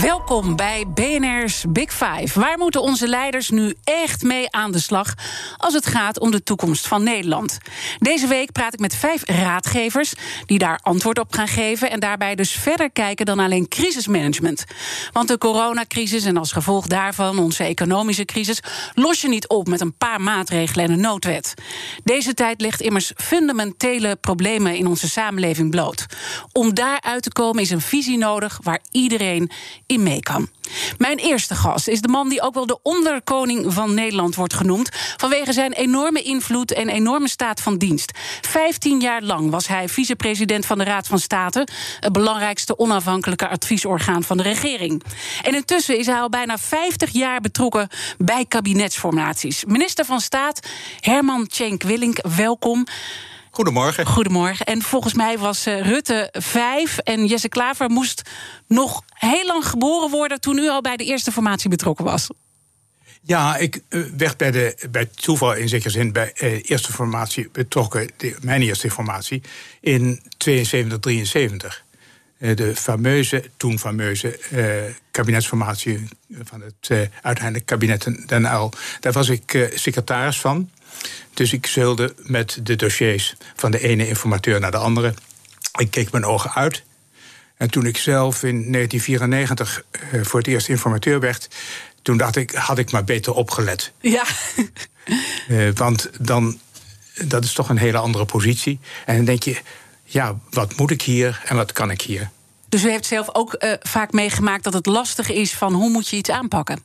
Welkom bij BNR's Big Five. Waar moeten onze leiders nu echt mee aan de slag als het gaat om de toekomst van Nederland? Deze week praat ik met vijf raadgevers die daar antwoord op gaan geven en daarbij dus verder kijken dan alleen crisismanagement. Want de coronacrisis en als gevolg daarvan onze economische crisis los je niet op met een paar maatregelen en een noodwet. Deze tijd legt immers fundamentele problemen in onze samenleving bloot. Om daaruit te komen is een visie nodig waar iedereen in mee kan. Mijn eerste gast is de man die ook wel de onderkoning van Nederland wordt genoemd. vanwege zijn enorme invloed en enorme staat van dienst. Vijftien jaar lang was hij vicepresident van de Raad van State. het belangrijkste onafhankelijke adviesorgaan van de regering. En intussen is hij al bijna 50 jaar betrokken bij kabinetsformaties. Minister van Staat Herman Tjenk Willink, welkom. Goedemorgen. Goedemorgen. En volgens mij was uh, Rutte vijf en Jesse Klaver moest nog heel lang geboren worden toen u al bij de eerste formatie betrokken was. Ja, ik uh, werd bij, de, bij toeval in zekere zin bij de uh, eerste formatie betrokken, de, mijn eerste formatie, in 72, 73. de fameuze, toen fameuze kabinetsformatie van het uiteindelijk kabinet Den Uyl. Daar was ik secretaris van. Dus ik zeulde met de dossiers van de ene informateur naar de andere. Ik keek mijn ogen uit. En toen ik zelf in 1994 uh, voor het eerst informateur werd, toen dacht ik, had ik maar beter opgelet. Ja. uh, want dan, dat is toch een hele andere positie. En dan denk je, ja, wat moet ik hier en wat kan ik hier? Dus u heeft zelf ook uh, vaak meegemaakt dat het lastig is van hoe moet je iets aanpakken?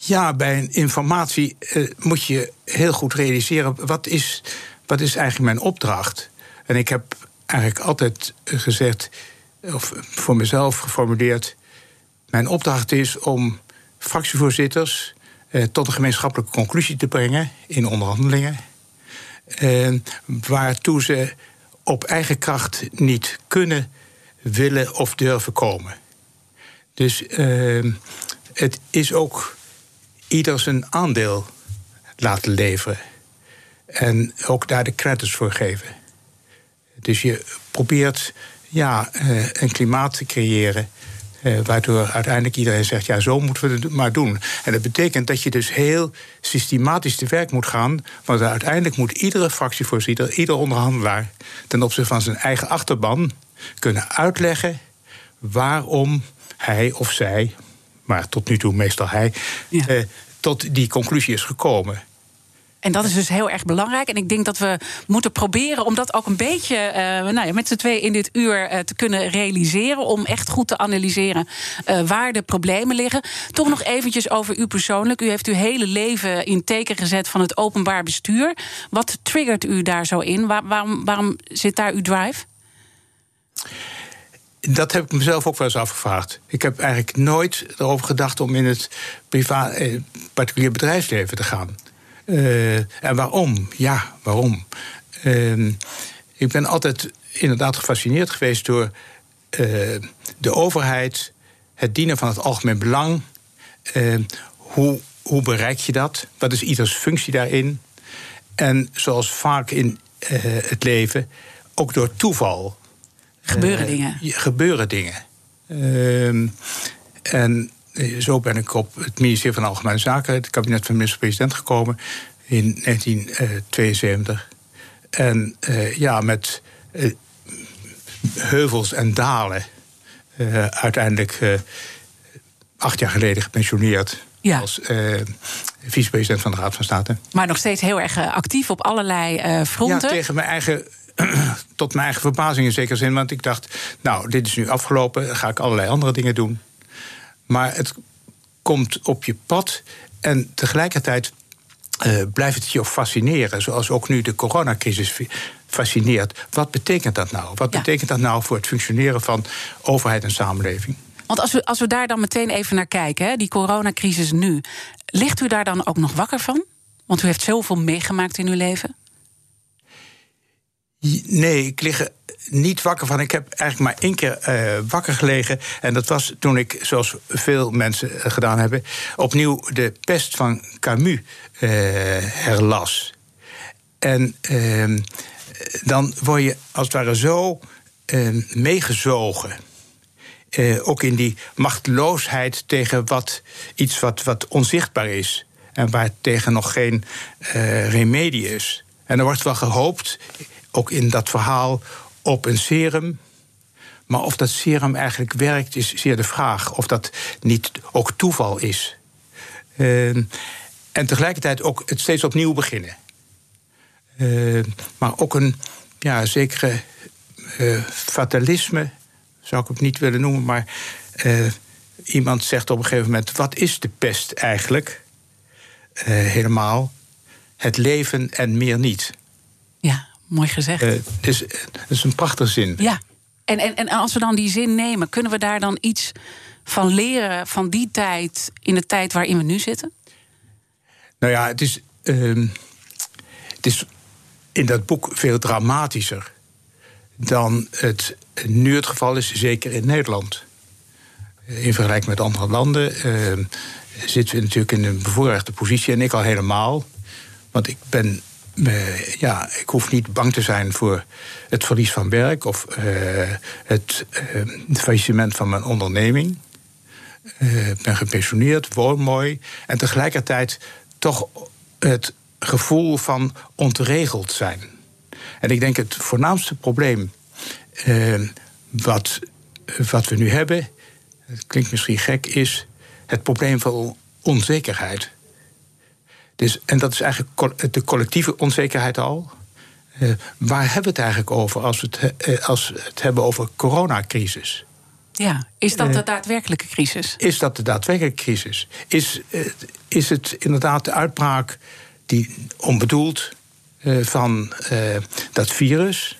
Ja, bij een informatie uh, moet je heel goed realiseren... Wat is, wat is eigenlijk mijn opdracht? En ik heb eigenlijk altijd gezegd, of voor mezelf geformuleerd... mijn opdracht is om fractievoorzitters... Uh, tot een gemeenschappelijke conclusie te brengen in onderhandelingen... Waartoe ze op eigen kracht niet kunnen, willen of durven komen. Dus het is ook ieder zijn aandeel laten leveren. En ook daar de credits voor geven. Dus je probeert ja, een klimaat te creëren. waardoor uiteindelijk iedereen zegt: ja, zo moeten we het maar doen. En dat betekent dat je dus heel systematisch te werk moet gaan. Want uiteindelijk moet iedere fractievoorzitter, ieder onderhandelaar. ten opzichte van zijn eigen achterban kunnen uitleggen waarom hij of zij, maar tot nu toe meestal hij, ja. uh, tot die conclusie is gekomen. En dat is dus heel erg belangrijk. En ik denk dat we moeten proberen om dat ook een beetje uh, nou ja, met z'n twee in dit uur uh, te kunnen realiseren. Om echt goed te analyseren uh, waar de problemen liggen. Toch nog eventjes over u persoonlijk. U heeft uw hele leven in teken gezet van het openbaar bestuur. Wat triggert u daar zo in? Waar, waarom, waarom zit daar uw drive? Dat heb ik mezelf ook wel eens afgevraagd. Ik heb eigenlijk nooit erover gedacht om in het privaat, eh, particulier bedrijfsleven te gaan. Uh, en waarom? Ja, waarom? Uh, ik ben altijd inderdaad gefascineerd geweest door uh, de overheid, het dienen van het algemeen belang. hoe, hoe bereik je dat? Wat is ieders functie daarin? En zoals vaak in het leven, ook door toeval. Gebeuren dingen. Gebeuren dingen. en zo ben ik op het ministerie van Algemene Zaken, het kabinet van minister-president, gekomen in 1972. En uh, ja, met uh, heuvels en dalen uh, uiteindelijk acht jaar geleden gepensioneerd. Ja. Als vicepresident van de Raad van State. Maar nog steeds heel erg actief op allerlei fronten. Ja, tegen mijn eigen tot mijn eigen verbazing in zekere zin. Want ik dacht, nou, dit is nu afgelopen, ga ik allerlei andere dingen doen. Maar het komt op je pad en tegelijkertijd uh, blijft het je fascineren. Zoals ook nu de coronacrisis fascineert. Wat betekent dat nou? Wat ja. betekent dat nou voor het functioneren van overheid en samenleving? Want als we, als we daar dan meteen even naar kijken, hè, die coronacrisis nu, ligt u daar dan ook nog wakker van? Want u heeft zoveel meegemaakt in uw leven. Nee, ik lig niet wakker van. Ik heb eigenlijk maar één keer uh, wakker gelegen. En dat was toen ik, zoals veel mensen gedaan hebben, opnieuw de pest van Camus uh, herlas. En uh, dan word je als het ware zo ehm, meegezogen. Ook in die machteloosheid tegen wat, iets wat, wat onzichtbaar is. En waar tegen nog geen remedie is. En er wordt wel gehoopt ook in dat verhaal op een serum. Maar of dat serum eigenlijk werkt, is zeer de vraag. Of dat niet ook toeval is. Uh, en tegelijkertijd ook het steeds opnieuw beginnen. Uh, maar ook een ja, zekere uh, fatalisme, zou ik het niet willen noemen. Maar iemand zegt op een gegeven moment: wat is de pest eigenlijk? helemaal. Het leven en meer niet. Ja. Mooi gezegd. Uh, het, is, het is een prachtige zin. Ja. En, en, en als we dan die zin nemen, kunnen we daar dan iets van leren van die tijd in de tijd waarin we nu zitten? Nou ja, het is, uh, het is in dat boek veel dramatischer dan het nu het geval is, zeker in Nederland. In vergelijking met andere landen uh, zitten we natuurlijk in een bevoorrechte positie en ik al helemaal. Want ik ben uh, ja, ik hoef niet bang te zijn voor het verlies van werk of uh, het uh, faillissement van mijn onderneming. Ik ben gepensioneerd, woon mooi. En tegelijkertijd toch het gevoel van ontregeld zijn. En ik denk het voornaamste probleem wat, wat we nu hebben, het klinkt misschien gek, is het probleem van onzekerheid. Dus, en dat is eigenlijk de collectieve onzekerheid al. Uh, waar hebben we het eigenlijk over als we het, uh, als we het hebben over coronacrisis? Ja, is dat de daadwerkelijke crisis? Is dat de daadwerkelijke crisis? Is, is het inderdaad de uitbraak die onbedoeld van dat virus?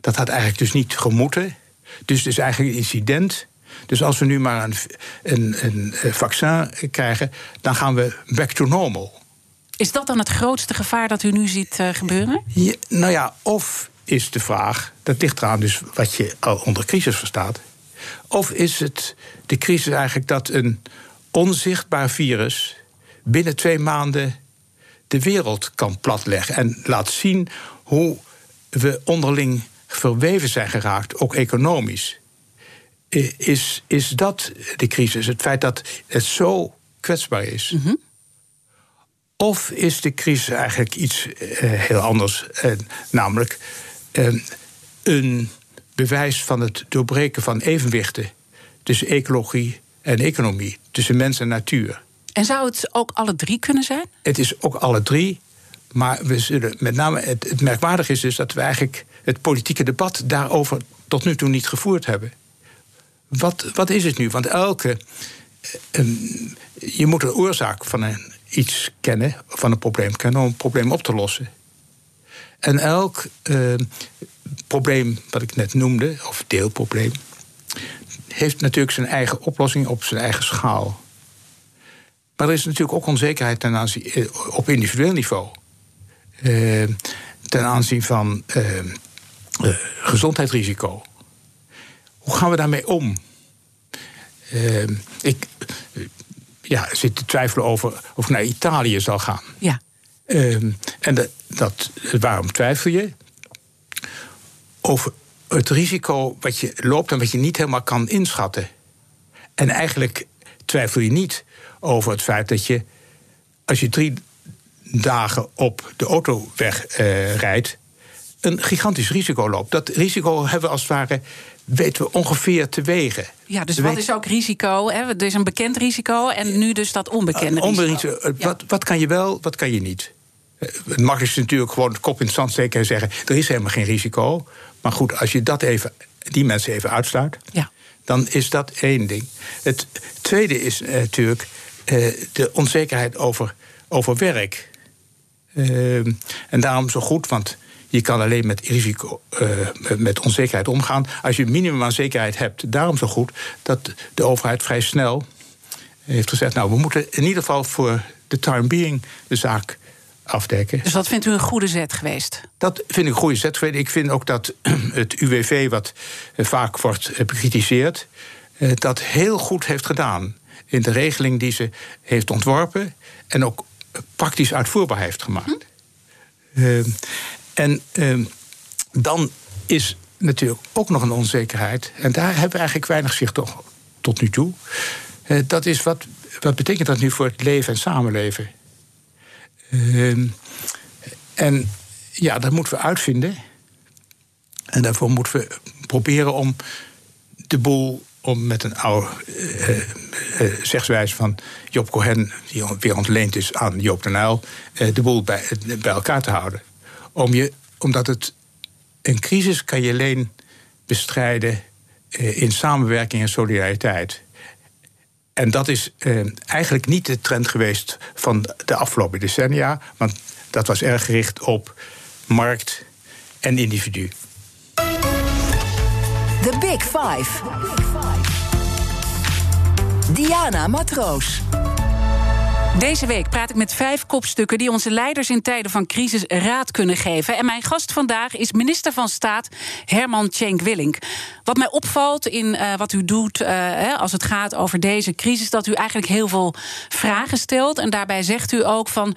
Dat had eigenlijk dus niet gemoeten. Dus het is eigenlijk een incident. Dus als we nu maar een, een, een vaccin krijgen, dan gaan we back to normal. Is dat dan het grootste gevaar dat u nu ziet uh, gebeuren? Ja, nou ja, of is de vraag, dat ligt eraan dus wat je al onder crisis verstaat. Of is het de crisis eigenlijk dat een onzichtbaar virus binnen twee maanden de wereld kan platleggen en laat zien hoe we onderling verweven zijn geraakt, ook economisch. Is, is dat de crisis? Het feit dat het zo kwetsbaar is. Mm of is de crisis eigenlijk iets uh, heel anders? Uh, namelijk uh, een bewijs van het doorbreken van evenwichten tussen ecologie en economie, tussen mens en natuur. En zou het ook alle drie kunnen zijn? Het is ook alle drie. Maar we zullen met name het, het merkwaardig is dus dat we eigenlijk het politieke debat daarover tot nu toe niet gevoerd hebben. Wat, wat is het nu? Want elke. je moet een oorzaak van een iets kennen, van een probleem kennen, om een probleem op te lossen. En elk uh, probleem wat ik net noemde, of deelprobleem, heeft natuurlijk zijn eigen oplossing op zijn eigen schaal. Maar er is natuurlijk ook onzekerheid ten aanzien, eh, op individueel niveau. Uh, ten aanzien van gezondheidsrisico. Hoe gaan we daarmee om? ik, ja, zit te twijfelen over of ik naar Italië zal gaan. Ja. Um, en dat, dat, waarom twijfel je? Over het risico wat je loopt en wat je niet helemaal kan inschatten. En eigenlijk twijfel je niet over het feit dat je, als je drie dagen op de autoweg uh, rijdt, een gigantisch risico loopt. Dat risico hebben we als het ware weten we ongeveer te wegen. Ja, dus wat is ook risico? Hè? Er is een bekend risico en nu dus dat onbekende uh, risico. Uh, wat, wat kan je wel, wat kan je niet? Uh, het makkelijkste natuurlijk gewoon de kop in het zand steken en zeggen... er is helemaal geen risico. Maar goed, als je dat even, die mensen even uitsluit... Ja. dan is dat één ding. Het tweede is natuurlijk de onzekerheid over, over werk. en daarom zo goed, want Je kan alleen met risico, uh, met onzekerheid omgaan als je minimum aan zekerheid hebt. Daarom zo goed dat de overheid vrij snel heeft gezegd: Nou, we moeten in ieder geval voor de time being de zaak afdekken. Dus dat vindt u een goede zet geweest? Dat vind ik een goede zet geweest. Ik vind ook dat het UWV, wat vaak wordt bekritiseerd, dat heel goed heeft gedaan in de regeling die ze heeft ontworpen en ook praktisch uitvoerbaar heeft gemaakt. Hm? En uh, dan is natuurlijk ook nog een onzekerheid, en daar hebben we eigenlijk weinig zicht op tot nu toe. Uh, dat is wat, wat betekent dat nu voor het leven en samenleven? Uh, en ja, dat moeten we uitvinden. En daarvoor moeten we proberen om de boel om met een oude uh, zegswijze van Job Cohen, die weer ontleend is aan Joop de uh, de boel bij elkaar te houden. Om je, omdat het een crisis kan je alleen bestrijden in samenwerking en solidariteit. En dat is eigenlijk niet de trend geweest van de afgelopen decennia, want dat was erg gericht op markt en individu. The Big Five. Diana Matroos. Deze week praat ik met vijf kopstukken die onze leiders in tijden van crisis raad kunnen geven. En mijn gast vandaag is minister van Staat Herman Tjenk Willink. Wat mij opvalt in uh, wat u doet uh, als het gaat over deze crisis, dat u eigenlijk heel veel vragen stelt. En daarbij zegt u ook van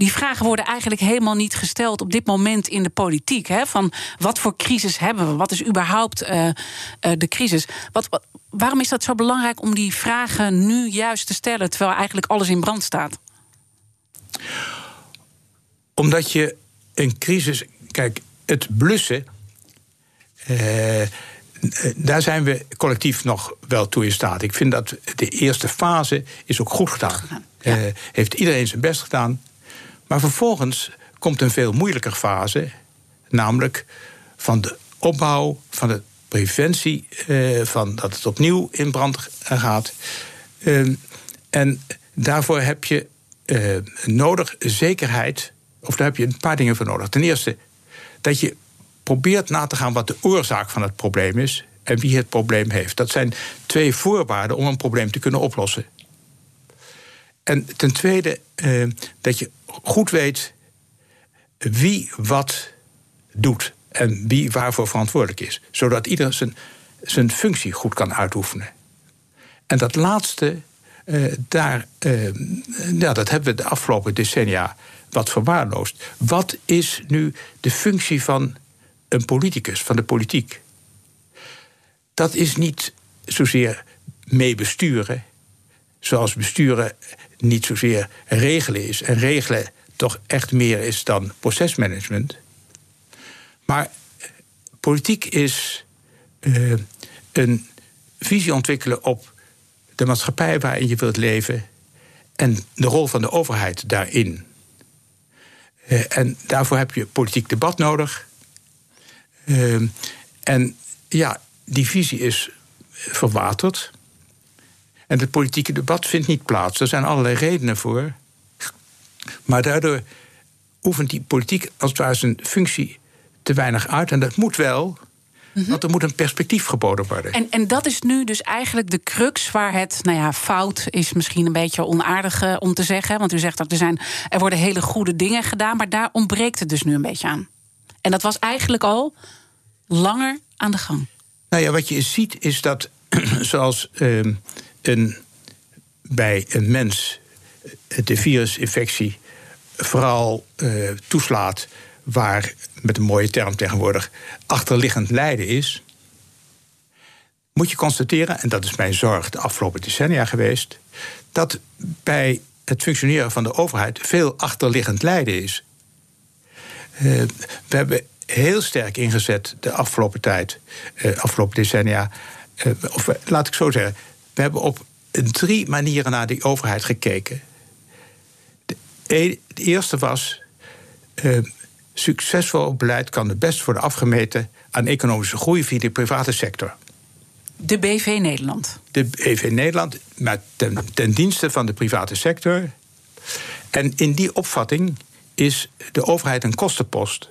die vragen worden eigenlijk helemaal niet gesteld op dit moment in de politiek. Hè? Van wat voor crisis hebben we? Wat is überhaupt uh, uh, de crisis? Wat, wat, waarom is dat zo belangrijk om die vragen nu juist te stellen, terwijl eigenlijk alles in brand staat? Omdat je een crisis. Kijk, het blussen. Uh, daar zijn we collectief nog wel toe in staat. Ik vind dat de eerste fase is ook goed gedaan. Ja. Uh, heeft iedereen zijn best gedaan. Maar vervolgens komt een veel moeilijker fase, namelijk van de opbouw, van de preventie, eh, van dat het opnieuw in brand gaat. Uh, en daarvoor heb je uh, nodig zekerheid, of daar heb je een paar dingen voor nodig. Ten eerste dat je probeert na te gaan wat de oorzaak van het probleem is en wie het probleem heeft. Dat zijn twee voorwaarden om een probleem te kunnen oplossen. En ten tweede uh, dat je goed weet wie wat doet en wie waarvoor verantwoordelijk is. Zodat ieder zijn, zijn functie goed kan uitoefenen. En dat laatste, uh, daar, uh, ja, dat hebben we de afgelopen decennia wat verwaarloosd. Wat is nu de functie van een politicus, van de politiek? Dat is niet zozeer mee besturen, zoals besturen niet zozeer regelen is. En regelen toch echt meer is dan procesmanagement. Maar politiek is uh, een visie ontwikkelen op de maatschappij waarin je wilt leven en de rol van de overheid daarin. Uh, en daarvoor heb je politiek debat nodig. Uh, en ja, die visie is verwaterd. En het politieke debat vindt niet plaats. Er zijn allerlei redenen voor. Maar daardoor oefent die politiek als het ware zijn functie te weinig uit. En dat moet wel. Mm Want er moet een perspectief geboden worden. En, en dat is nu dus eigenlijk de crux waar het, nou ja, fout is misschien een beetje onaardig uh, om te zeggen. Want u zegt dat er, zijn, er worden hele goede dingen gedaan, maar daar ontbreekt het dus nu een beetje aan. En dat was eigenlijk al langer aan de gang. Nou ja, wat je ziet is dat, zoals uh, bij een mens de virusinfectie vooral uh, toeslaat waar, met een mooie term tegenwoordig, achterliggend lijden is, moet je constateren, en dat is mijn zorg de afgelopen decennia geweest, dat bij het functioneren van de overheid veel achterliggend lijden is. Uh, we hebben heel sterk ingezet de afgelopen tijd, uh, afgelopen decennia. Of laat ik zo zeggen, we hebben op drie manieren naar die overheid gekeken. De, e-, de eerste was. Uh, succesvol beleid kan het best worden afgemeten aan economische groei via de private sector. De BV Nederland. De BV Nederland, maar ten, ten dienste van de private sector. En in die opvatting is de overheid een kostenpost.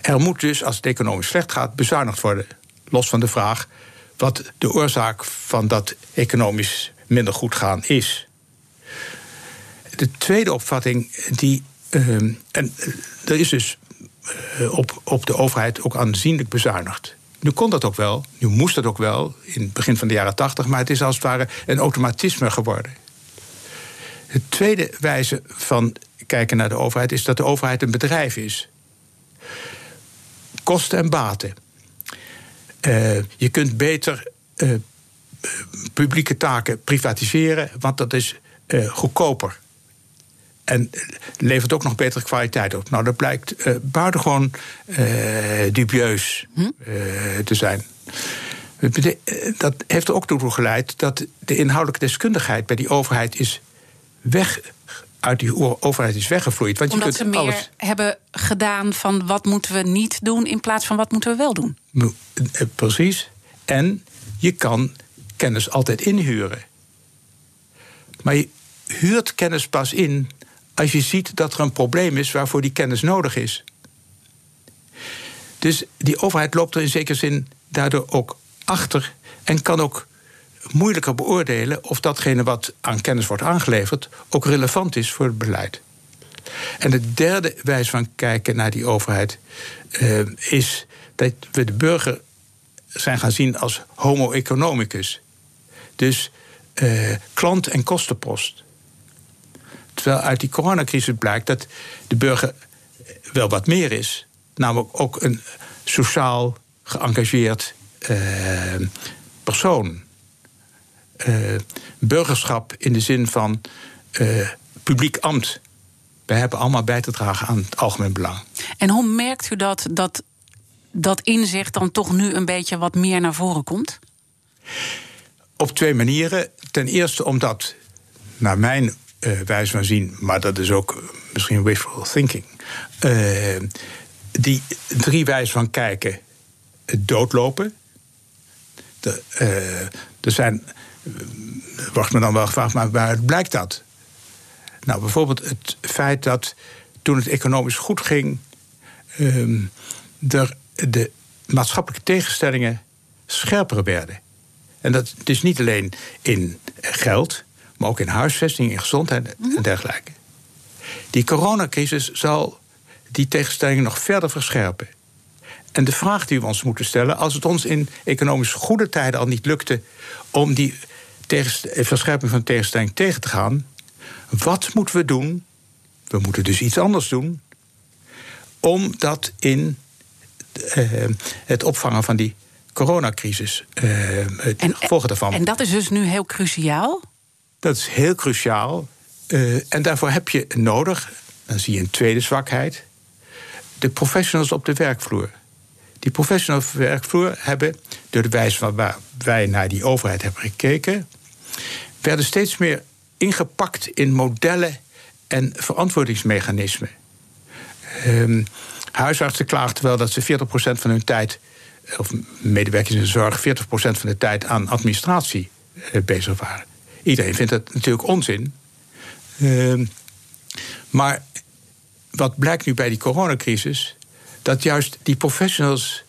Er moet dus, als het economisch slecht gaat, bezuinigd worden. Los van de vraag wat de oorzaak van dat economisch minder goed gaan is. De tweede opvatting, die. Ehm, en eh, er is dus eh, op, op de overheid ook aanzienlijk bezuinigd. Nu kon dat ook wel, nu moest dat ook wel, in het begin van de jaren tachtig, maar het is als het ware een automatisme geworden. De tweede wijze van kijken naar de overheid is dat de overheid een bedrijf is. Kosten en baten. Uh, je kunt beter uh, publieke taken privatiseren, want dat is uh, goedkoper. En levert ook nog betere kwaliteit op. Nou, dat blijkt buitengewoon dubieus hm? te zijn. Dat heeft er ook toe geleid dat de inhoudelijke deskundigheid bij die overheid is weg uit die overheid is weggevloeid. Want Omdat je kunt ze meer hebben gedaan van wat moeten we niet doen... in plaats van wat moeten we wel doen. Eh, precies. En je kan kennis altijd inhuren. Maar je huurt kennis pas in als je ziet dat er een probleem is waarvoor die kennis nodig is. Dus die overheid loopt er in zekere zin daardoor ook achter en kan ook moeilijker beoordelen of datgene wat aan kennis wordt aangeleverd ook relevant is voor het beleid. En de derde wijze van kijken naar die overheid uh, is dat we de burger zijn gaan zien als homo economicus. Dus uh, klant- en kostenpost. Terwijl uit die coronacrisis blijkt dat de burger wel wat meer is. Namelijk ook een sociaal geëngageerd uh, persoon. Uh, burgerschap in de zin van uh, publiek ambt. Wij hebben allemaal bij te dragen aan het algemeen belang. En hoe merkt u dat, dat dat inzicht dan toch nu een beetje wat meer naar voren komt? Op twee manieren. Ten eerste omdat, naar mijn uh, wijze van zien, maar dat is ook misschien wishful thinking, die drie wijzen van kijken doodlopen. De, er zijn wordt me dan wel gevraagd, maar waaruit blijkt dat? Nou, bijvoorbeeld het feit dat toen het economisch goed ging, um, er de maatschappelijke tegenstellingen scherper werden. En dat is niet alleen in geld, maar ook in huisvesting, in gezondheid en mhm. dergelijke. Die coronacrisis zal die tegenstellingen nog verder verscherpen. En de vraag die we ons moeten stellen, als het ons in economisch goede tijden al niet lukte om die verscherping van tegenstelling tegen te gaan. Wat moeten we doen? We moeten dus iets anders doen. Om dat in uh, het opvangen van die coronacrisis, uh, het en, gevolgen daarvan. En dat is dus nu heel cruciaal? Dat is heel cruciaal. Uh, en daarvoor heb je nodig, dan zie je een tweede zwakheid, de professionals op de werkvloer. Die professionals op de werkvloer hebben, door de wijze waar wij naar die overheid hebben gekeken, werden steeds meer ingepakt in modellen en verantwoordingsmechanismen. Um, huisartsen klaagden wel dat ze 40% van hun tijd, of medewerkers in de zorg, 40% van de tijd aan administratie uh, bezig waren. Iedereen vindt dat natuurlijk onzin. Uh, maar wat blijkt nu bij die coronacrisis? Dat juist die professionals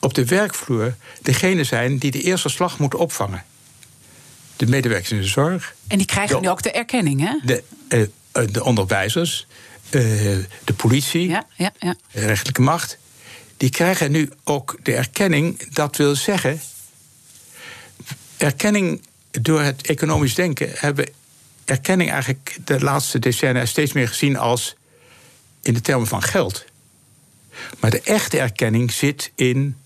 op de werkvloer degene zijn die de eerste slag moeten opvangen de medewerkers in de zorg. En die krijgen nu ook de erkenning, hè? De, uh, de onderwijzers, uh, de politie, ja, ja, ja. de rechtelijke macht. Die krijgen nu ook de erkenning. Dat wil zeggen. Erkenning door het economisch denken hebben erkenning eigenlijk de laatste decennia steeds meer gezien als in de termen van geld. Maar de echte erkenning zit in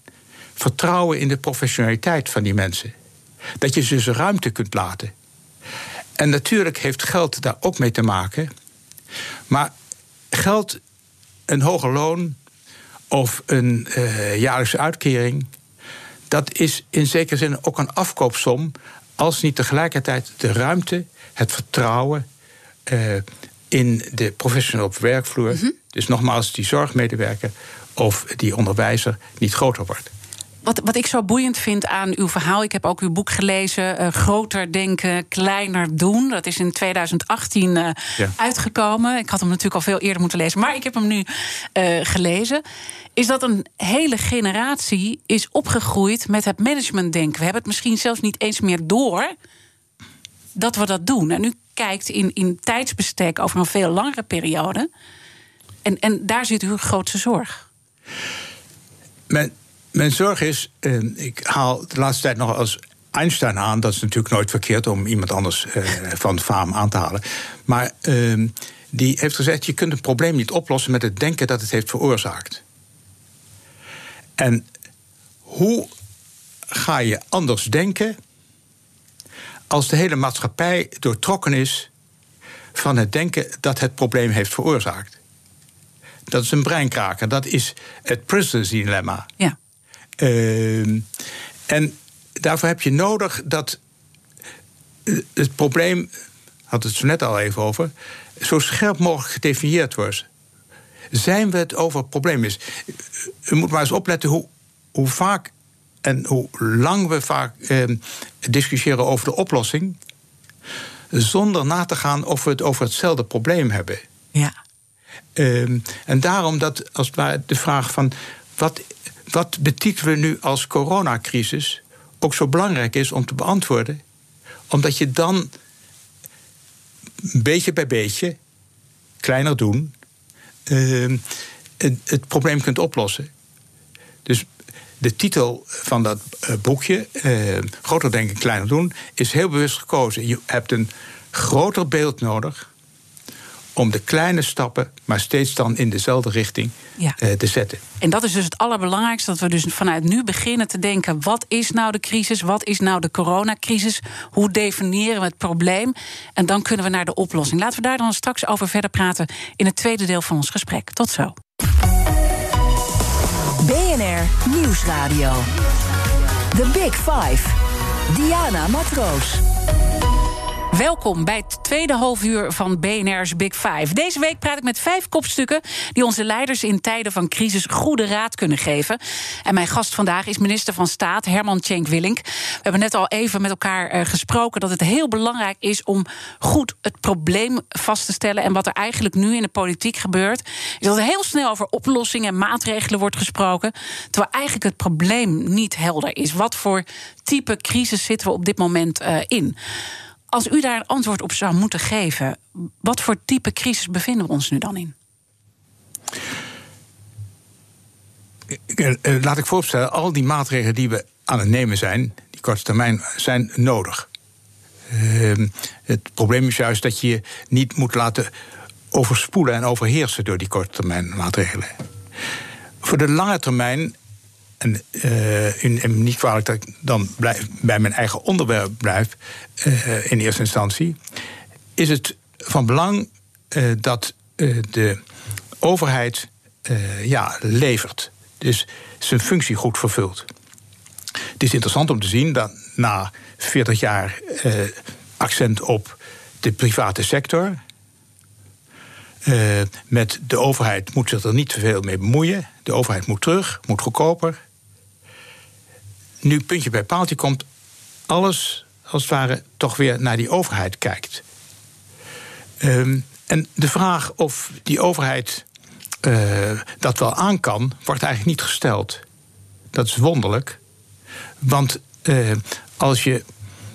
vertrouwen in de professionaliteit van die mensen. Dat je ze dus ruimte kunt laten. En natuurlijk heeft geld daar ook mee te maken. Maar geld, een hoger loon of een uh, jaarlijkse uitkering, dat is in zekere zin ook een afkoopsom. Als niet tegelijkertijd de ruimte, het vertrouwen uh, in de professional op werkvloer, mm -hmm. dus nogmaals die zorgmedewerker of die onderwijzer, niet groter wordt. Wat, wat ik zo boeiend vind aan uw verhaal, ik heb ook uw boek gelezen, uh, Groter Denken, Kleiner Doen. Dat is in 2018 uh, ja. uitgekomen. Ik had hem natuurlijk al veel eerder moeten lezen, maar ik heb hem nu uh, gelezen. Is dat een hele generatie is opgegroeid met het managementdenken. We hebben het misschien zelfs niet eens meer door dat we dat doen. En u kijkt in, in tijdsbestek over een veel langere periode. En, en daar zit uw grootste zorg. Mijn, mijn zorg is, en ik haal de laatste tijd nog als Einstein aan. Dat is natuurlijk nooit verkeerd om iemand anders uh, van faam aan te halen. Maar uh, die heeft gezegd: je kunt een probleem niet oplossen met het denken dat het heeft veroorzaakt. En hoe ga je anders denken als de hele maatschappij doortrokken is van het denken dat het probleem heeft veroorzaakt? Dat is een breinkraker. Dat is het prisoners dilemma. Ja. Uh, en daarvoor heb je nodig dat het probleem, had het zo net al even over, zo scherp mogelijk gedefinieerd wordt. Zijn we het over het probleem is? U moet maar eens opletten hoe, hoe vaak en hoe lang we vaak eh, discussiëren over de oplossing, zonder na te gaan of we het over hetzelfde probleem hebben. Ja. Uh, en daarom dat als het de vraag van wat, wat betitelen we nu als coronacrisis ook zo belangrijk is om te beantwoorden, omdat je dan beetje bij beetje, kleiner doen, uh, het, probleem kunt oplossen. Dus de titel van dat uh, boekje, uh, Groter denken, kleiner doen, is heel bewust gekozen. Je hebt een groter beeld nodig om de kleine stappen, maar steeds dan in dezelfde richting ja. uh, te zetten. En dat is dus het allerbelangrijkste, dat we dus vanuit nu beginnen te denken: wat is nou de crisis? Wat is nou de coronacrisis? Hoe definiëren we het probleem? En dan kunnen we naar de oplossing. Laten we daar dan straks over verder praten in het tweede deel van ons gesprek. Tot zo. BNR Nieuwsradio. The Big Five. Diana Matroos. Welkom bij het tweede halfuur van BNR's Big Five. Deze week praat ik met vijf kopstukken die onze leiders in tijden van crisis goede raad kunnen geven. En mijn gast vandaag is minister van Staat Herman Tjenk Willink. We hebben net al even met elkaar uh, gesproken dat het heel belangrijk is om goed het probleem vast te stellen. En wat er eigenlijk nu in de politiek gebeurt, is dat er heel snel over oplossingen en maatregelen wordt gesproken. Terwijl eigenlijk het probleem niet helder is. Wat voor type crisis zitten we op dit moment uh, in? Als u daar een antwoord op zou moeten geven, wat voor type crisis bevinden we ons nu dan in? Laat ik vooropstellen, al die maatregelen die we aan het nemen zijn, die korte termijn, zijn nodig. Uh, het probleem is juist dat je je niet moet laten overspoelen en overheersen door die korte termijn maatregelen. Voor de lange termijn en, uh, in, en niet kwalijk dat ik dan blijf, bij mijn eigen onderwerp blijf, uh, in eerste instantie, is het van belang uh, dat de overheid ja, levert. Dus zijn functie goed vervult. Het is interessant om te zien dat na 40 jaar accent op de private sector. met de overheid moet zich er niet te veel mee bemoeien. De overheid moet terug, moet goedkoper nu puntje bij paaltje komt, alles als het ware toch weer naar die overheid kijkt. Um, en de vraag of die overheid uh, dat wel aan kan, wordt eigenlijk niet gesteld. Dat is wonderlijk. Want uh, als je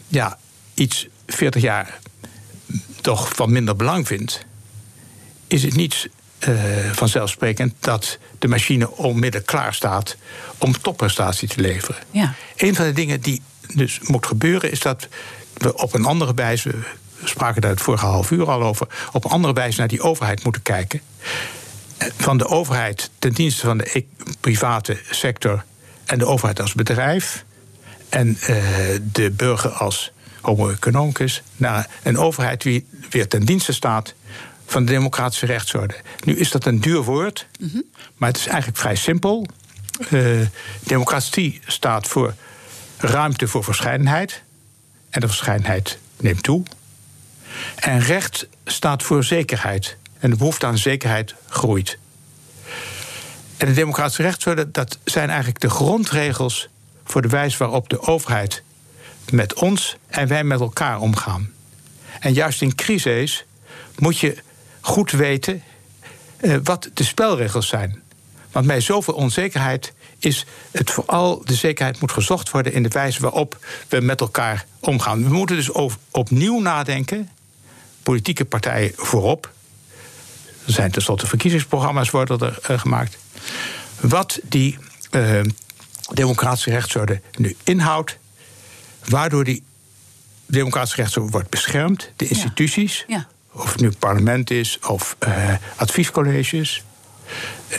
ja, iets 40 jaar toch van minder belang vindt, is het niet uh, vanzelfsprekend dat de machine onmiddellijk klaar staat om topprestatie te leveren. Ja. Een van de dingen die dus moet gebeuren, is dat we op een andere wijze, we spraken daar het vorige half uur al over, op een andere wijze naar die overheid moeten kijken. Van de overheid ten dienste van de e-, private sector en de overheid als bedrijf. En uh, de burger als homo economicus. Naar een overheid die weer ten dienste staat van de democratische rechtsorde. Nu is dat een duur woord, mm -hmm. maar het is eigenlijk vrij simpel. Uh, democratie staat voor ruimte voor verscheidenheid. En de verscheidenheid neemt toe. En recht staat voor zekerheid. En de behoefte aan zekerheid groeit. En de democratische rechtsorde, dat zijn eigenlijk de grondregels voor de wijze waarop de overheid met ons en wij met elkaar omgaan. En juist in crisis moet je goed weten uh, wat de spelregels zijn. Want bij zoveel onzekerheid is het vooral de zekerheid moet gezocht worden in de wijze waarop we met elkaar omgaan. We moeten dus opnieuw nadenken, politieke partijen voorop. Er zijn tenslotte verkiezingsprogramma's worden er uh, gemaakt. Wat die uh, democratische rechtsorde nu inhoudt, waardoor die democratische rechtsorde wordt beschermd, de instituties, ja. Ja. Of het nu parlement is of uh, adviescolleges.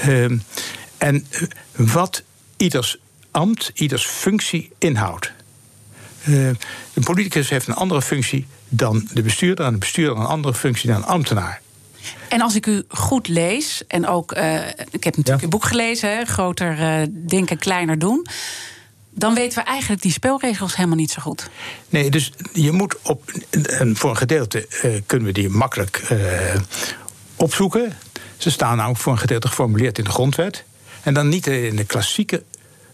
Uh, en wat ieders ambt, ieders functie inhoudt. Uh, de politicus heeft een andere functie dan de bestuurder, en de bestuurder een andere functie dan een ambtenaar. En als ik u goed lees, en ook, ik heb natuurlijk ja. uw boek gelezen, hè, groter denken, kleiner doen. Dan weten we eigenlijk die spelregels helemaal niet zo goed. Nee, dus je moet op. En voor een gedeelte uh, kunnen we die makkelijk opzoeken. Ze staan namelijk voor een gedeelte geformuleerd in de grondwet. En dan niet in de klassieke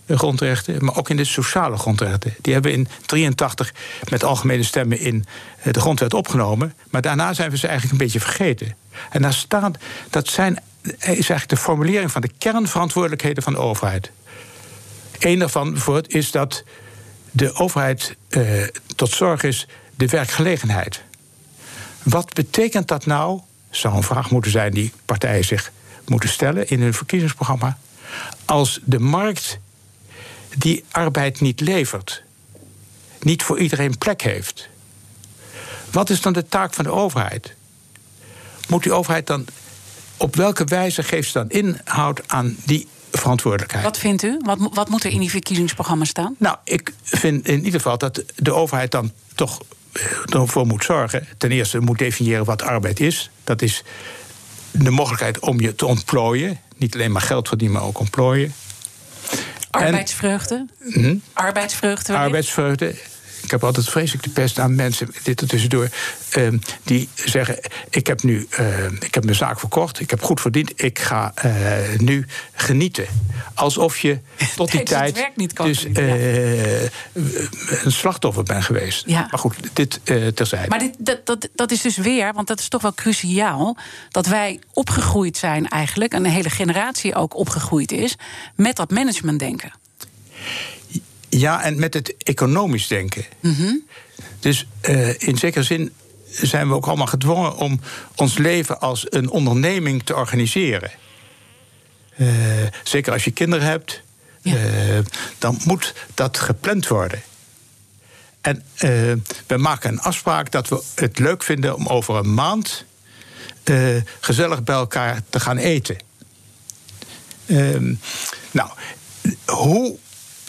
grondrechten, maar ook in de sociale grondrechten. Die hebben we in 83 met algemene stemmen in de grondwet opgenomen. Maar daarna zijn we ze eigenlijk een beetje vergeten. En daar staat, dat zijn, is eigenlijk de formulering van de kernverantwoordelijkheden van de overheid. Eén daarvan bijvoorbeeld is dat de overheid eh, tot zorg is de werkgelegenheid. Wat betekent dat nou? Zou een vraag moeten zijn die partijen zich moeten stellen in hun verkiezingsprogramma. Als de markt die arbeid niet levert, niet voor iedereen plek heeft. Wat is dan de taak van de overheid? Moet die overheid dan. Op welke wijze geeft ze dan inhoud aan die verantwoordelijkheid? Wat vindt u? Wat, wat moet er in die verkiezingsprogramma staan? Nou, ik vind in ieder geval dat de overheid dan toch eh, ervoor moet zorgen. Ten eerste moet definiëren wat arbeid is. Dat is de mogelijkheid om je te ontplooien. Niet alleen maar geld verdienen, maar ook ontplooien. Arbeidsvreugde? En, hm? Arbeidsvreugde. Arbeidsvreugde. Ik heb altijd vreselijk de pest aan mensen, dit er tussendoor, uh, die zeggen: Ik heb nu uh, ik heb mijn zaak verkocht, ik heb goed verdiend, ik ga uh, nu genieten. Alsof je tot die tijd dus uh, een slachtoffer bent geweest. Ja. Maar goed, dit terzijde. Maar dit, dat, dat, dat is dus weer, want dat is toch wel cruciaal, dat wij opgegroeid zijn eigenlijk, en een hele generatie ook opgegroeid is, met dat managementdenken. Ja, en met het economisch denken. Mm -hmm. Dus uh, in zekere zin zijn we ook allemaal gedwongen om ons leven als een onderneming te organiseren. Uh, zeker als je kinderen hebt, ja. uh, dan moet dat gepland worden. En we maken een afspraak dat we het leuk vinden om over een maand gezellig bij elkaar te gaan eten. Ehm, nou, hoe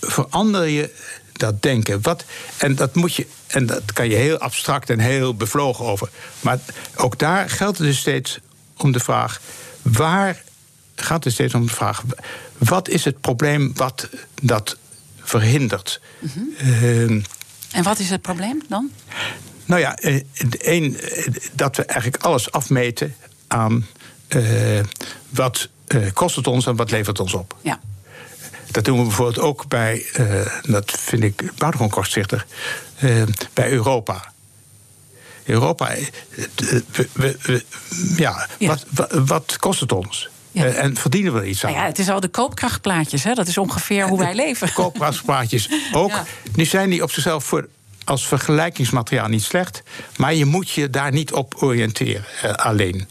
verander je dat denken. Wat, en dat moet je, en dat kan je heel abstract en heel bevlogen over. Maar ook daar geldt het dus steeds om de vraag: waar gaat het steeds om de vraag: wat is het probleem wat dat verhindert? Mm -hmm. en wat is het probleem dan? Nou ja, één, eh, dat we eigenlijk alles afmeten aan uh, wat uh, kost het ons en wat levert ons op. Ja. Dat doen we bijvoorbeeld ook bij, uh, dat vind ik buitengewoon kortzichtig, uh, bij Europa. Europa, we, we, ja, ja. Wat, wat, wat, kost het ons? Ja. en verdienen we er iets aan? Nou ja, het is al de koopkrachtplaatjes, hè? dat is ongeveer hoe wij leven. Koopkrachtplaatjes ook. Ja. Nu zijn die op zichzelf voor, als vergelijkingsmateriaal niet slecht, maar je moet je daar niet op oriënteren alleen.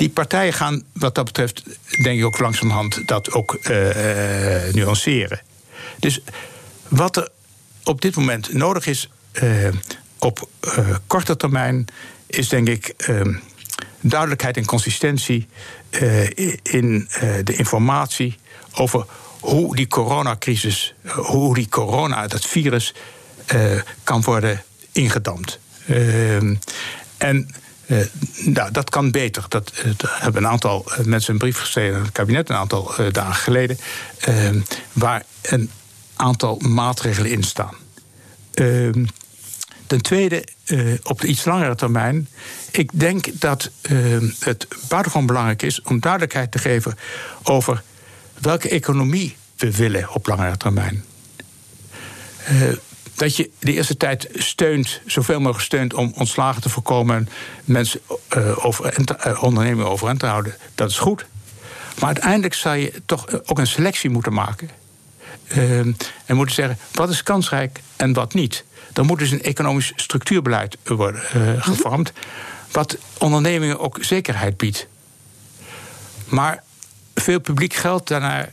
Die partijen gaan wat dat betreft, denk ik ook langzamerhand, dat ook uh, uh, nuanceren. Dus wat er op dit moment nodig is uh, op korte termijn, is denk ik duidelijkheid en consistentie in de informatie over hoe die coronacrisis, hoe die corona, dat virus, kan worden ingedamd. en uh, nou, dat kan beter. Dat, uh, hebben een aantal uh, mensen een brief geschreven aan het kabinet een aantal dagen geleden. Waar een aantal maatregelen in staan. Ehm, ten tweede, op de iets langere termijn. Ik denk dat ehm, het buitengewoon belangrijk is om duidelijkheid te geven over welke economie we willen op langere termijn. Dat je de eerste tijd steunt, zoveel mogelijk steunt om ontslagen te voorkomen, mensen uh, over, uh, ondernemingen overeind te houden, dat is goed. Maar uiteindelijk zou je toch ook een selectie moeten maken. Uh, en moeten zeggen, wat is kansrijk en wat niet. Dan moet dus een economisch structuurbeleid worden uh, gevormd, wat ondernemingen ook zekerheid biedt. Maar veel publiek geld daarnaar,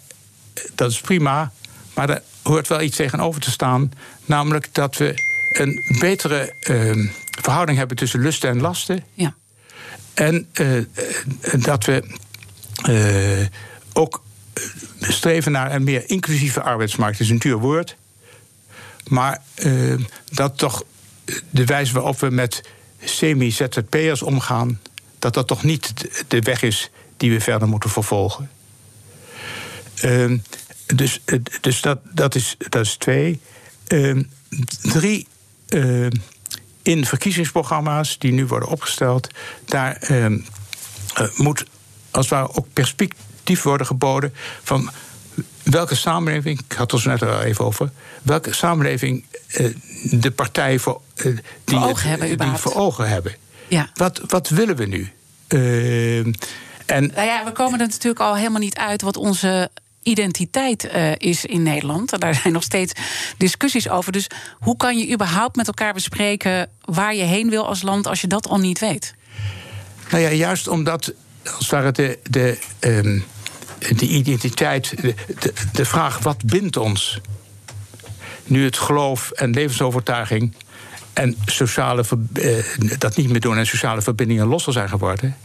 dat is prima, maar hoort wel iets tegenover te staan. Namelijk dat we een betere uh, verhouding hebben tussen lusten en lasten. Ja. En uh, dat we uh, ook streven naar een meer inclusieve arbeidsmarkt. Dat is een duur woord. Maar dat toch de wijze waarop we met semi-ZZP'ers omgaan, dat dat toch niet de weg is die we verder moeten vervolgen. Dus, dus dat, dat, is, dat is twee. Uh, drie. Uh, in verkiezingsprogramma's die nu worden opgesteld, daar uh, moet als het ware ook perspectief worden geboden van welke samenleving, ik had het er net al even over, welke samenleving uh, de partijen voor, die, voor ogen hebben. Die voor ogen hebben. Ja. Wat, wat willen we nu? Uh, en, nou ja, we komen er natuurlijk al helemaal niet uit wat onze identiteit uh, is in Nederland. Daar zijn nog steeds discussies over. Dus hoe kan je überhaupt met elkaar bespreken waar je heen wil als land als je dat al niet weet? Nou ja, juist omdat als het de, de, um, de identiteit, de, de, vraag wat bindt ons, nu het geloof en levensovertuiging en sociale, uh, dat niet meer doen en sociale verbindingen losser zijn geworden,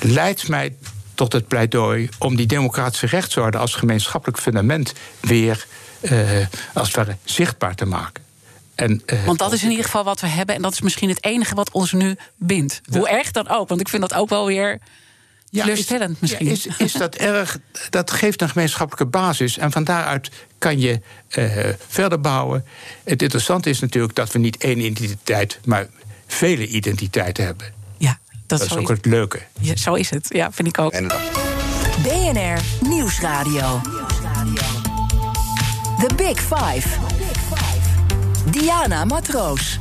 leidt mij tot het pleidooi om die democratische rechtsorde als gemeenschappelijk fundament weer uh, als het ware zichtbaar te maken. En, uh, want dat is in ieder geval wat we hebben en dat is misschien het enige wat ons nu bindt. Hoe erg dan ook, want ik vind dat ook wel weer. Ja, teleurstellend is, misschien. Ja, is, is dat erg? Dat geeft een gemeenschappelijke basis. En van daaruit kan je uh, verder bouwen. Het interessante is natuurlijk dat we niet één identiteit, maar vele identiteiten hebben. Dat, is ook het leuke. Ja, zo is het, ja, vind ik ook. En BNR Nieuwsradio. The Big Five. Diana Matroos.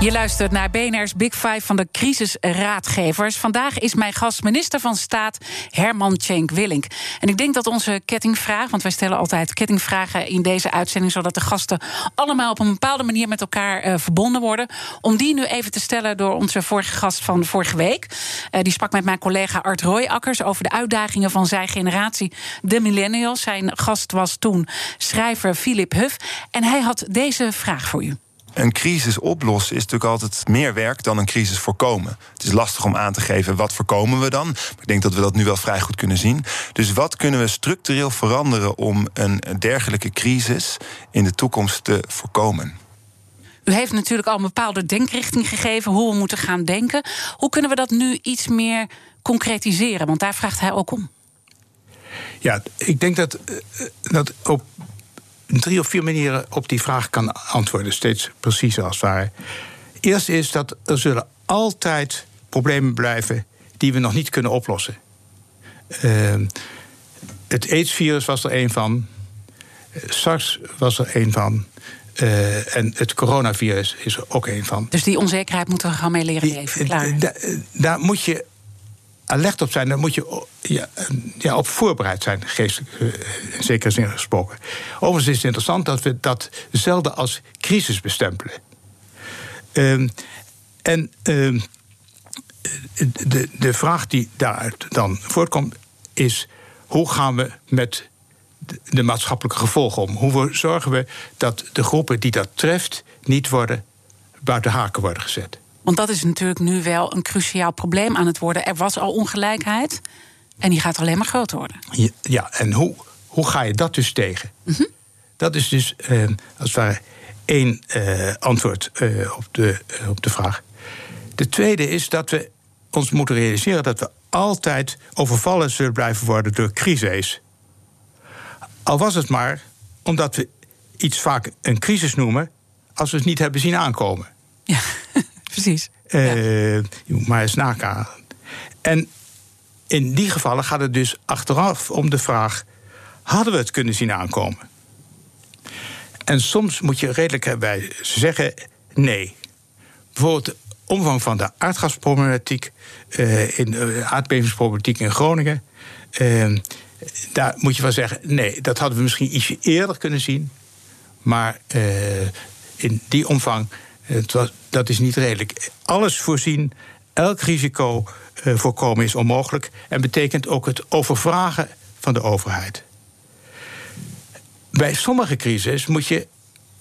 Je luistert naar BNR's Big Five van de crisisraadgevers. Vandaag is mijn gast minister van Staat Herman Tjenk Willink. En ik denk dat onze kettingvraag, want wij stellen altijd kettingvragen in deze uitzending, zodat de gasten allemaal op een bepaalde manier met elkaar uh, verbonden worden. Om die nu even te stellen door onze vorige gast van vorige week. Uh, die sprak met mijn collega Art Royakkers over de uitdagingen van zijn generatie, de millennials. Zijn gast was toen schrijver Philip Huff. En hij had deze vraag voor u een crisis oplossen is natuurlijk altijd meer werk dan een crisis voorkomen. Het is lastig om aan te geven wat voorkomen we dan. Maar ik denk dat we dat nu wel vrij goed kunnen zien. Dus wat kunnen we structureel veranderen om een dergelijke crisis in de toekomst te voorkomen? U heeft natuurlijk al een bepaalde denkrichting gegeven hoe we moeten gaan denken. Hoe kunnen we dat nu iets meer concretiseren? Want daar vraagt hij ook om. Ja, ik denk dat, eh, dat op drie of vier manieren op die vraag kan antwoorden. Steeds preciezer als het ware. Eerst is dat er zullen altijd problemen blijven die we nog niet kunnen oplossen. Uh, het AIDS-virus was er een van. SARS was er een van. Uh, en het coronavirus is er ook een van. Dus die onzekerheid moeten we gaan mee leren leven. Klaar. daar moet je alert op zijn, dan moet je ja, ja, op voorbereid zijn, geestelijk uh, in zekere zin gesproken. Overigens is het interessant dat we dat zelden als crisis bestempelen. Uh, en uh, de, de vraag die daaruit dan voortkomt is: hoe gaan we met de maatschappelijke gevolgen om? Hoe zorgen we dat de groepen die dat treft niet worden buiten haken worden gezet? Want dat is natuurlijk nu wel een cruciaal probleem aan het worden. Er was al ongelijkheid en die gaat alleen maar groter worden. Ja, en hoe, hoe ga je dat dus tegen? Mhm. Dat is dus uh, als het ware één uh, antwoord uh, op, de, op de vraag. De tweede is dat we ons moeten realiseren dat we altijd overvallen zullen blijven worden door crises. Al was het maar omdat we iets vaak een crisis noemen als we het niet hebben zien aankomen. Ja precies. Uh, Je moet maar eens nagaan. En in die gevallen gaat het dus achteraf om de vraag: hadden we het kunnen zien aankomen? En soms moet je redelijk bij zeggen nee. Bijvoorbeeld de omvang van de aardgasproblematiek, uh, in de aardbevingsproblematiek in Groningen. Uh, daar moet je wel zeggen, nee, dat hadden we misschien ietsje eerder kunnen zien. Maar uh, in die omvang, dat is niet redelijk. Alles voorzien, elk risico voorkomen is onmogelijk. En betekent ook het overvragen van de overheid. Bij sommige crises moet je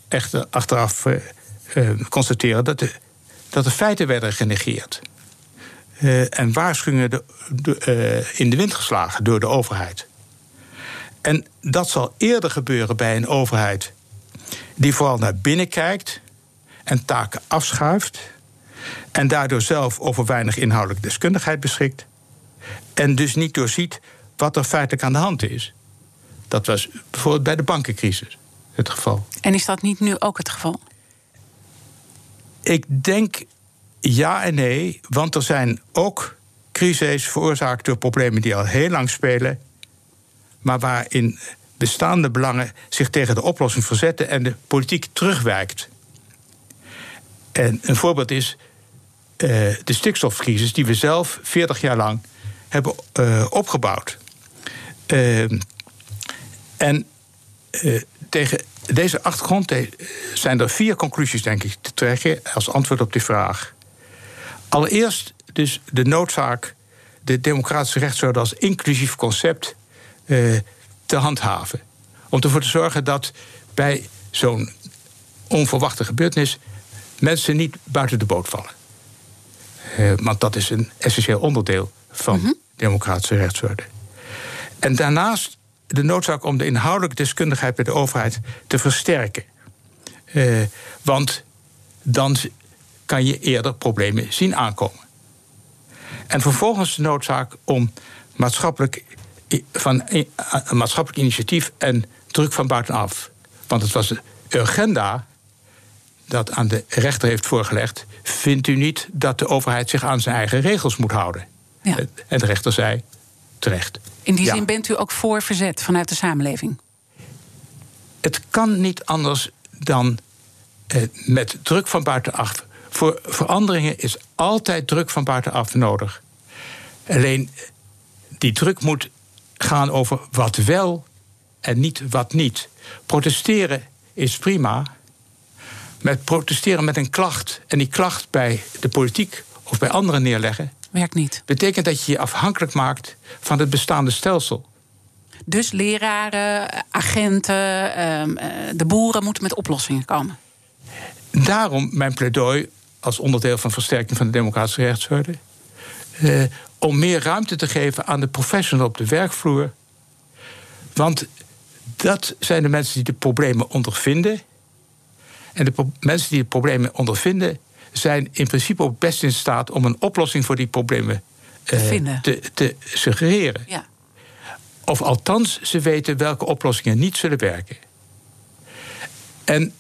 echt achteraf uh, uh, constateren dat de, dat de feiten werden genegeerd. En waarschuwingen de, in de wind geslagen door de overheid. En dat zal eerder gebeuren bij een overheid die vooral naar binnen kijkt en taken afschuift. En daardoor zelf over weinig inhoudelijke deskundigheid beschikt. En dus niet doorziet wat er feitelijk aan de hand is. Dat was bijvoorbeeld bij de bankencrisis het geval. En is dat niet nu ook het geval? Ik denk ja en nee, want er zijn ook crises veroorzaakt door problemen die al heel lang spelen, maar waarin bestaande belangen zich tegen de oplossing verzetten en de politiek terugwijkt. En een voorbeeld is uh, de stikstofcrisis, die we zelf 40 jaar lang hebben uh, opgebouwd. Uh, en tegen deze achtergrond zijn er vier conclusies, denk ik, te trekken als antwoord op die vraag. Allereerst dus de noodzaak de democratische rechtsorde als inclusief concept te handhaven. Om ervoor te zorgen dat bij zo'n onverwachte gebeurtenis mensen niet buiten de boot vallen. Uh, want dat is een essentieel onderdeel van -hmm. democratische rechtsorde. En daarnaast de noodzaak om de inhoudelijke deskundigheid bij de overheid te versterken. Uh, want dan kan je eerder problemen zien aankomen. En vervolgens de noodzaak om maatschappelijk, van, maatschappelijk initiatief en druk van buitenaf. Want het was de agenda dat aan de rechter heeft voorgelegd. Vindt u niet dat de overheid zich aan zijn eigen regels moet houden? Ja. En de rechter zei terecht. In die zin bent u ook voor verzet vanuit de samenleving? Het kan niet anders dan eh, met druk van buitenaf. Voor veranderingen is altijd druk van buitenaf nodig. Alleen die druk moet gaan over wat wel en niet wat niet. Protesteren is prima. Met protesteren met een klacht en die klacht bij de politiek of bij anderen neerleggen, Werkt niet. Betekent dat je je afhankelijk maakt van het bestaande stelsel. Dus leraren, agenten, ehm, eh, de boeren moeten met oplossingen komen. Daarom mijn pleidooi als onderdeel van versterking van de democratische rechtsorde. Eh, om meer ruimte te geven aan de professionals op de werkvloer. Want dat zijn de mensen die de problemen ondervinden. En de mensen die de problemen ondervinden, zijn in principe ook best in staat om een oplossing voor die problemen te, uh, te, te suggereren. Ja. Of althans, ze weten welke oplossingen niet zullen werken. En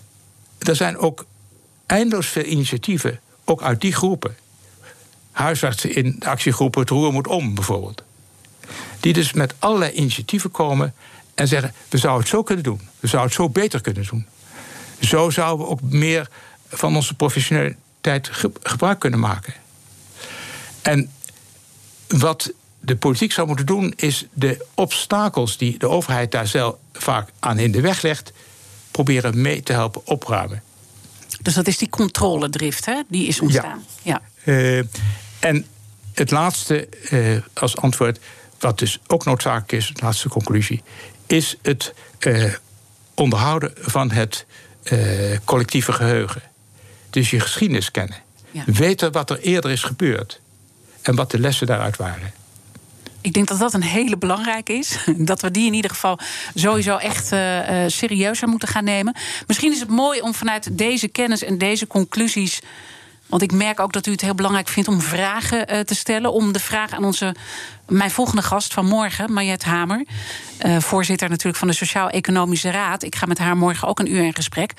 er zijn ook eindeloos veel initiatieven, ook uit die groepen. Huisartsen in de actiegroep Het Roer moet om, bijvoorbeeld. Die dus met allerlei initiatieven komen en zeggen: we zouden het zo kunnen doen. We zouden het zo beter kunnen doen. Zo zouden we ook meer van onze professionele tijd gebruik kunnen maken. En wat de politiek zou moeten doen, is de obstakels die de overheid daar zelf vaak aan in de weg legt, proberen mee te helpen opruimen. Dus dat is die controledrift, hè? Die is ontstaan. Ja. ja. Uh, en het laatste uh, als antwoord, wat dus ook noodzakelijk is, de laatste conclusie, is het uh, onderhouden van het collectieve geheugen. Dus je geschiedenis kennen. Ja. Weten wat er eerder is gebeurd. En wat de lessen daaruit waren. Ik denk dat dat een hele belangrijke is. Dat we die in ieder geval sowieso echt uh, serieuzer moeten gaan nemen. Misschien is het mooi om vanuit deze kennis en deze conclusies. Want ik merk ook dat u het heel belangrijk vindt om vragen uh, te stellen. Om de vraag aan onze, mijn volgende gast van morgen, Mariet Hamer. Uh, voorzitter natuurlijk van de Sociaal-Economische Raad. Ik ga met haar morgen ook een uur in gesprek.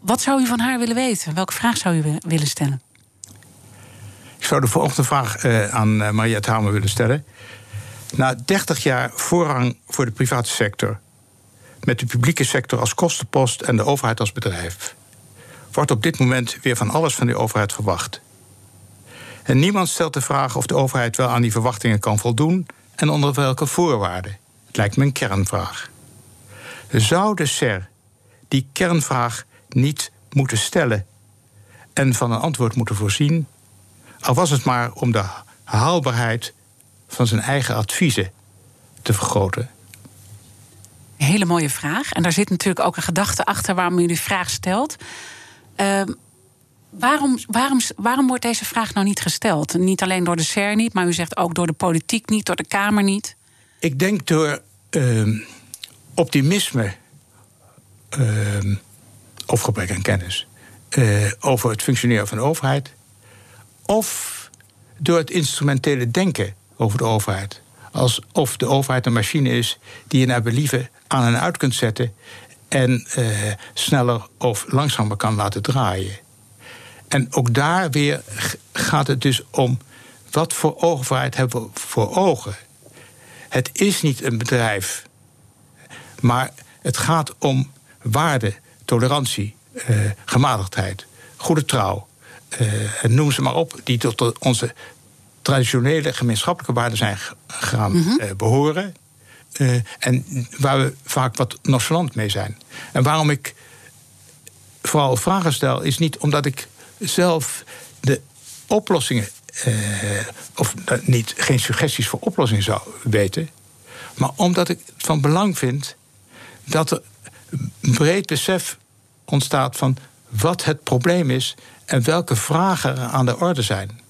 Wat zou u van haar willen weten? Welke vraag zou u willen stellen? Ik zou de volgende vraag uh, aan Mariette Hamer willen stellen. Na 30 jaar voorrang voor de private sector, met de publieke sector als kostenpost en de overheid als bedrijf. Wordt op dit moment weer van alles van de overheid verwacht. En niemand stelt de vraag of de overheid wel aan die verwachtingen kan voldoen en onder welke voorwaarden. Het lijkt me een kernvraag. Zou de SER die kernvraag niet moeten stellen en van een antwoord moeten voorzien, al was het maar om de haalbaarheid van zijn eigen adviezen te vergroten? Een hele mooie vraag. En daar zit natuurlijk ook een gedachte achter waarom u die vraag stelt. Uh, waarom, waarom, waarom wordt deze vraag nou niet gesteld? Niet alleen door de SER niet, maar u zegt ook door de politiek niet, door de Kamer niet. Ik denk door uh, optimisme uh, of gebrek aan kennis uh, over het functioneren van de overheid, of door het instrumentele denken over de overheid. Alsof de overheid een machine is die je naar believen aan en uit kunt zetten en uh, sneller of langzamer kan laten draaien. En ook daar weer gaat het dus om wat voor overheid hebben we voor ogen. Het is niet een bedrijf, maar het gaat om waarde, tolerantie, uh, gematigdheid, goede trouw. Uh, en noem ze maar op, die tot onze traditionele gemeenschappelijke waarden zijn gaan mm -hmm. uh, behoren. Uh, en waar we vaak wat nonchalant mee zijn. En waarom ik vooral vragen stel, is niet omdat ik zelf de oplossingen, uh, of niet, geen suggesties voor oplossingen zou weten, maar omdat ik het van belang vind dat er breed besef ontstaat van wat het probleem is en welke vragen er aan de orde zijn.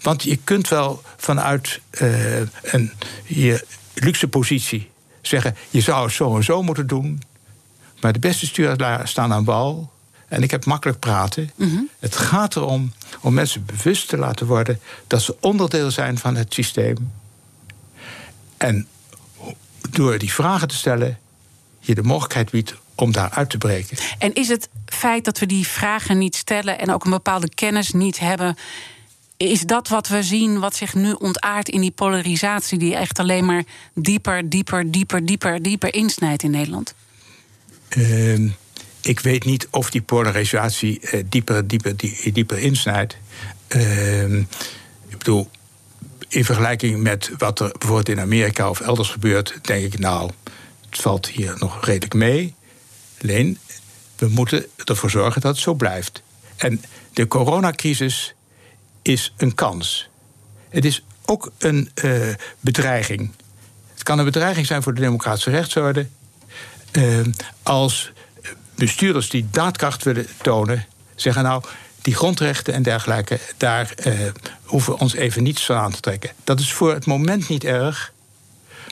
Want je kunt wel vanuit uh, een je luxe positie zeggen: je zou het zo en zo moeten doen. Maar de beste stuurders staan aan wal. En ik heb makkelijk praten. Mm -hmm. Het gaat erom om mensen bewust te laten worden dat ze onderdeel zijn van het systeem. En door die vragen te stellen, je de mogelijkheid biedt om daar uit te breken. En is het feit dat we die vragen niet stellen en ook een bepaalde kennis niet hebben, is dat wat we zien, wat zich nu ontaart in die polarisatie, die echt alleen maar dieper, dieper, dieper, dieper, dieper insnijdt in Nederland? Uh, ik weet niet of die polarisatie uh, dieper, dieper, dieper, dieper insnijdt. Uh, ik bedoel, in vergelijking met wat er bijvoorbeeld in Amerika of elders gebeurt, denk ik, nou, het valt hier nog redelijk mee. Alleen, we moeten ervoor zorgen dat het zo blijft. En de coronacrisis is een kans. Het is ook een uh, bedreiging. Het kan een bedreiging zijn voor de democratische rechtsorde. Uh, als bestuurders die daadkracht willen tonen, zeggen nou. Die grondrechten en dergelijke, daar uh, hoeven we ons even niets van aan te trekken. Dat is voor het moment niet erg.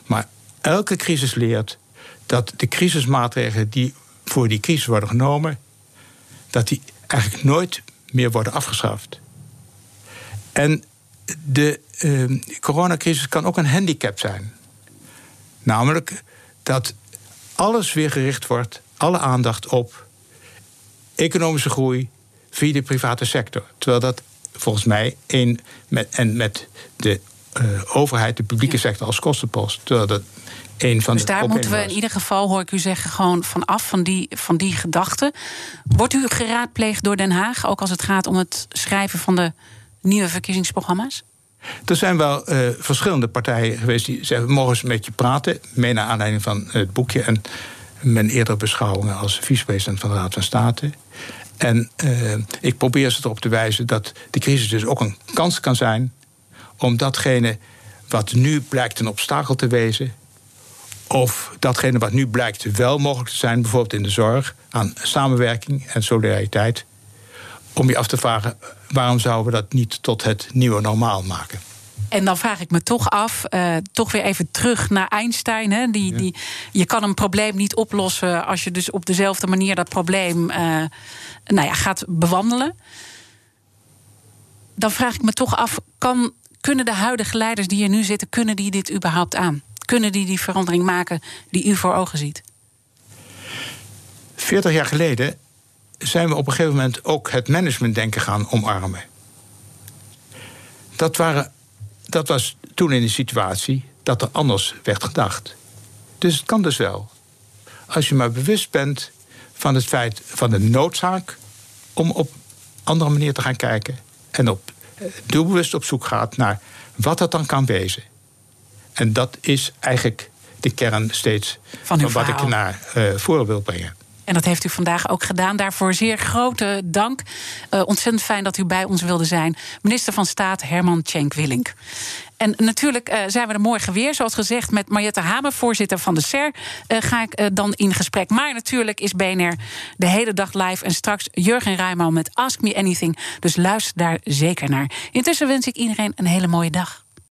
Maar elke crisis leert dat de crisismaatregelen die voor die crisis worden genomen, dat die eigenlijk nooit meer worden afgeschaft. En de uh, coronacrisis kan ook een handicap zijn. Namelijk dat alles weer gericht wordt, alle aandacht op economische groei via de private sector. Terwijl dat volgens mij een, met, en met de uh, overheid, de publieke sector als kostenpost. Terwijl dat een van dus de daar moeten we in ieder geval, hoor ik u zeggen, gewoon vanaf van die, van die gedachten. Wordt u geraadpleegd door Den Haag, ook als het gaat om het schrijven van de nieuwe verkiezingsprogramma's? Er zijn wel uh, verschillende partijen geweest die zeggen: mogen eens met je praten. Mee naar aanleiding van het boekje en mijn eerdere beschouwingen als vicepresident van de Raad van State. En uh, ik probeer ze erop te wijzen dat de crisis dus ook een kans kan zijn om datgene wat nu blijkt een obstakel te wezen, of datgene wat nu blijkt wel mogelijk te zijn, bijvoorbeeld in de zorg, aan samenwerking en solidariteit, om je af te vragen waarom zouden we dat niet tot het nieuwe normaal maken. En dan vraag ik me toch af, uh, toch weer even terug naar Einstein. Hè? Die, ja. die, je kan een probleem niet oplossen als je dus op dezelfde manier dat probleem uh, nou ja, gaat bewandelen. Dan vraag ik me toch af, kan, kunnen de huidige leiders die hier nu zitten, kunnen die dit überhaupt aan? Kunnen die die verandering maken die u voor ogen ziet? 40 jaar geleden zijn we op een gegeven moment ook het managementdenken gaan omarmen. Dat, waren, dat was toen in de situatie dat er anders werd gedacht. Dus het kan dus wel. als je maar bewust bent van het feit van de noodzaak om op andere manier te gaan kijken. En op, eh, doelbewust op zoek gaat naar wat dat dan kan wezen. En dat is eigenlijk de kern steeds Van wat ik naar eh voren wil brengen. En dat heeft u vandaag ook gedaan. Daarvoor zeer grote dank. Eh, ontzettend fijn dat u bij ons wilde zijn. Minister van Staat Herman Tjenk Willink. En natuurlijk eh, zijn we er morgen weer. Zoals gezegd, met Mariette Hamer, voorzitter van de SER, eh, ga ik dan in gesprek. Maar natuurlijk is BNR de hele dag live. En straks Jurgen Rijman met Ask Me Anything. Dus luister daar zeker naar. Intussen wens ik iedereen een hele mooie dag.